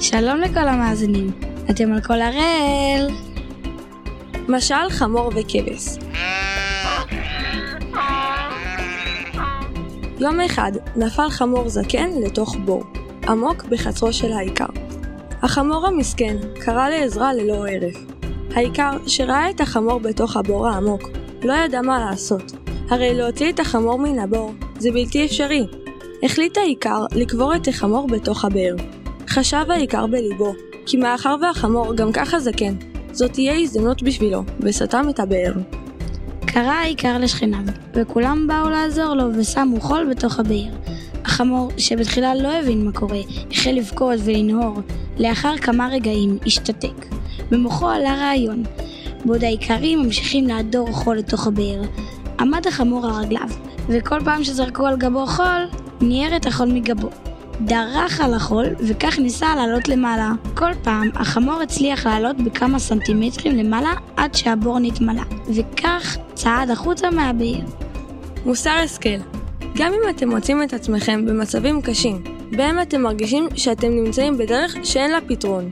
שלום לכל המאזינים, אתם על כל הראל. משל חמור וכבש יום אחד נפל חמור זקן לתוך בור, עמוק בחצרו של האיכר. החמור המסכן קרא לעזרה ללא הרף. האיכר, שראה את החמור בתוך הבור העמוק, לא ידע מה לעשות. הרי להוציא את החמור מן הבור זה בלתי אפשרי. החליט האיכר לקבור את החמור בתוך הבאר. חשב האיכר בליבו, כי מאחר והחמור גם ככה זקן, זאת תהיה הזדמנות בשבילו, וסתם את הבאר. קרא האיכר לשכניו, וכולם באו לעזור לו ושמו חול בתוך הבאר. החמור, שבתחילה לא הבין מה קורה, החל לבכות ולנהור. לאחר כמה רגעים השתתק. במוחו עלה רעיון. בעוד האיכרים ממשיכים להדור חול לתוך הבאר, עמד החמור על רגליו, וכל פעם שזרקו על גבו חול, ניער את החול מגבו. דרך על החול, וכך ניסה לעלות למעלה. כל פעם, החמור הצליח לעלות בכמה סנטימטרים למעלה עד שהבור נתמלא, וכך צעד החוצה מהבאר. מוסר השכל גם אם אתם מוצאים את עצמכם במצבים קשים, בהם אתם מרגישים שאתם נמצאים בדרך שאין לה פתרון.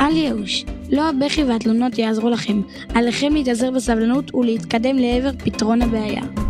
אל ייאוש, לא הבכי והתלונות יעזרו לכם. עליכם להתאזר בסבלנות ולהתקדם לעבר פתרון הבעיה.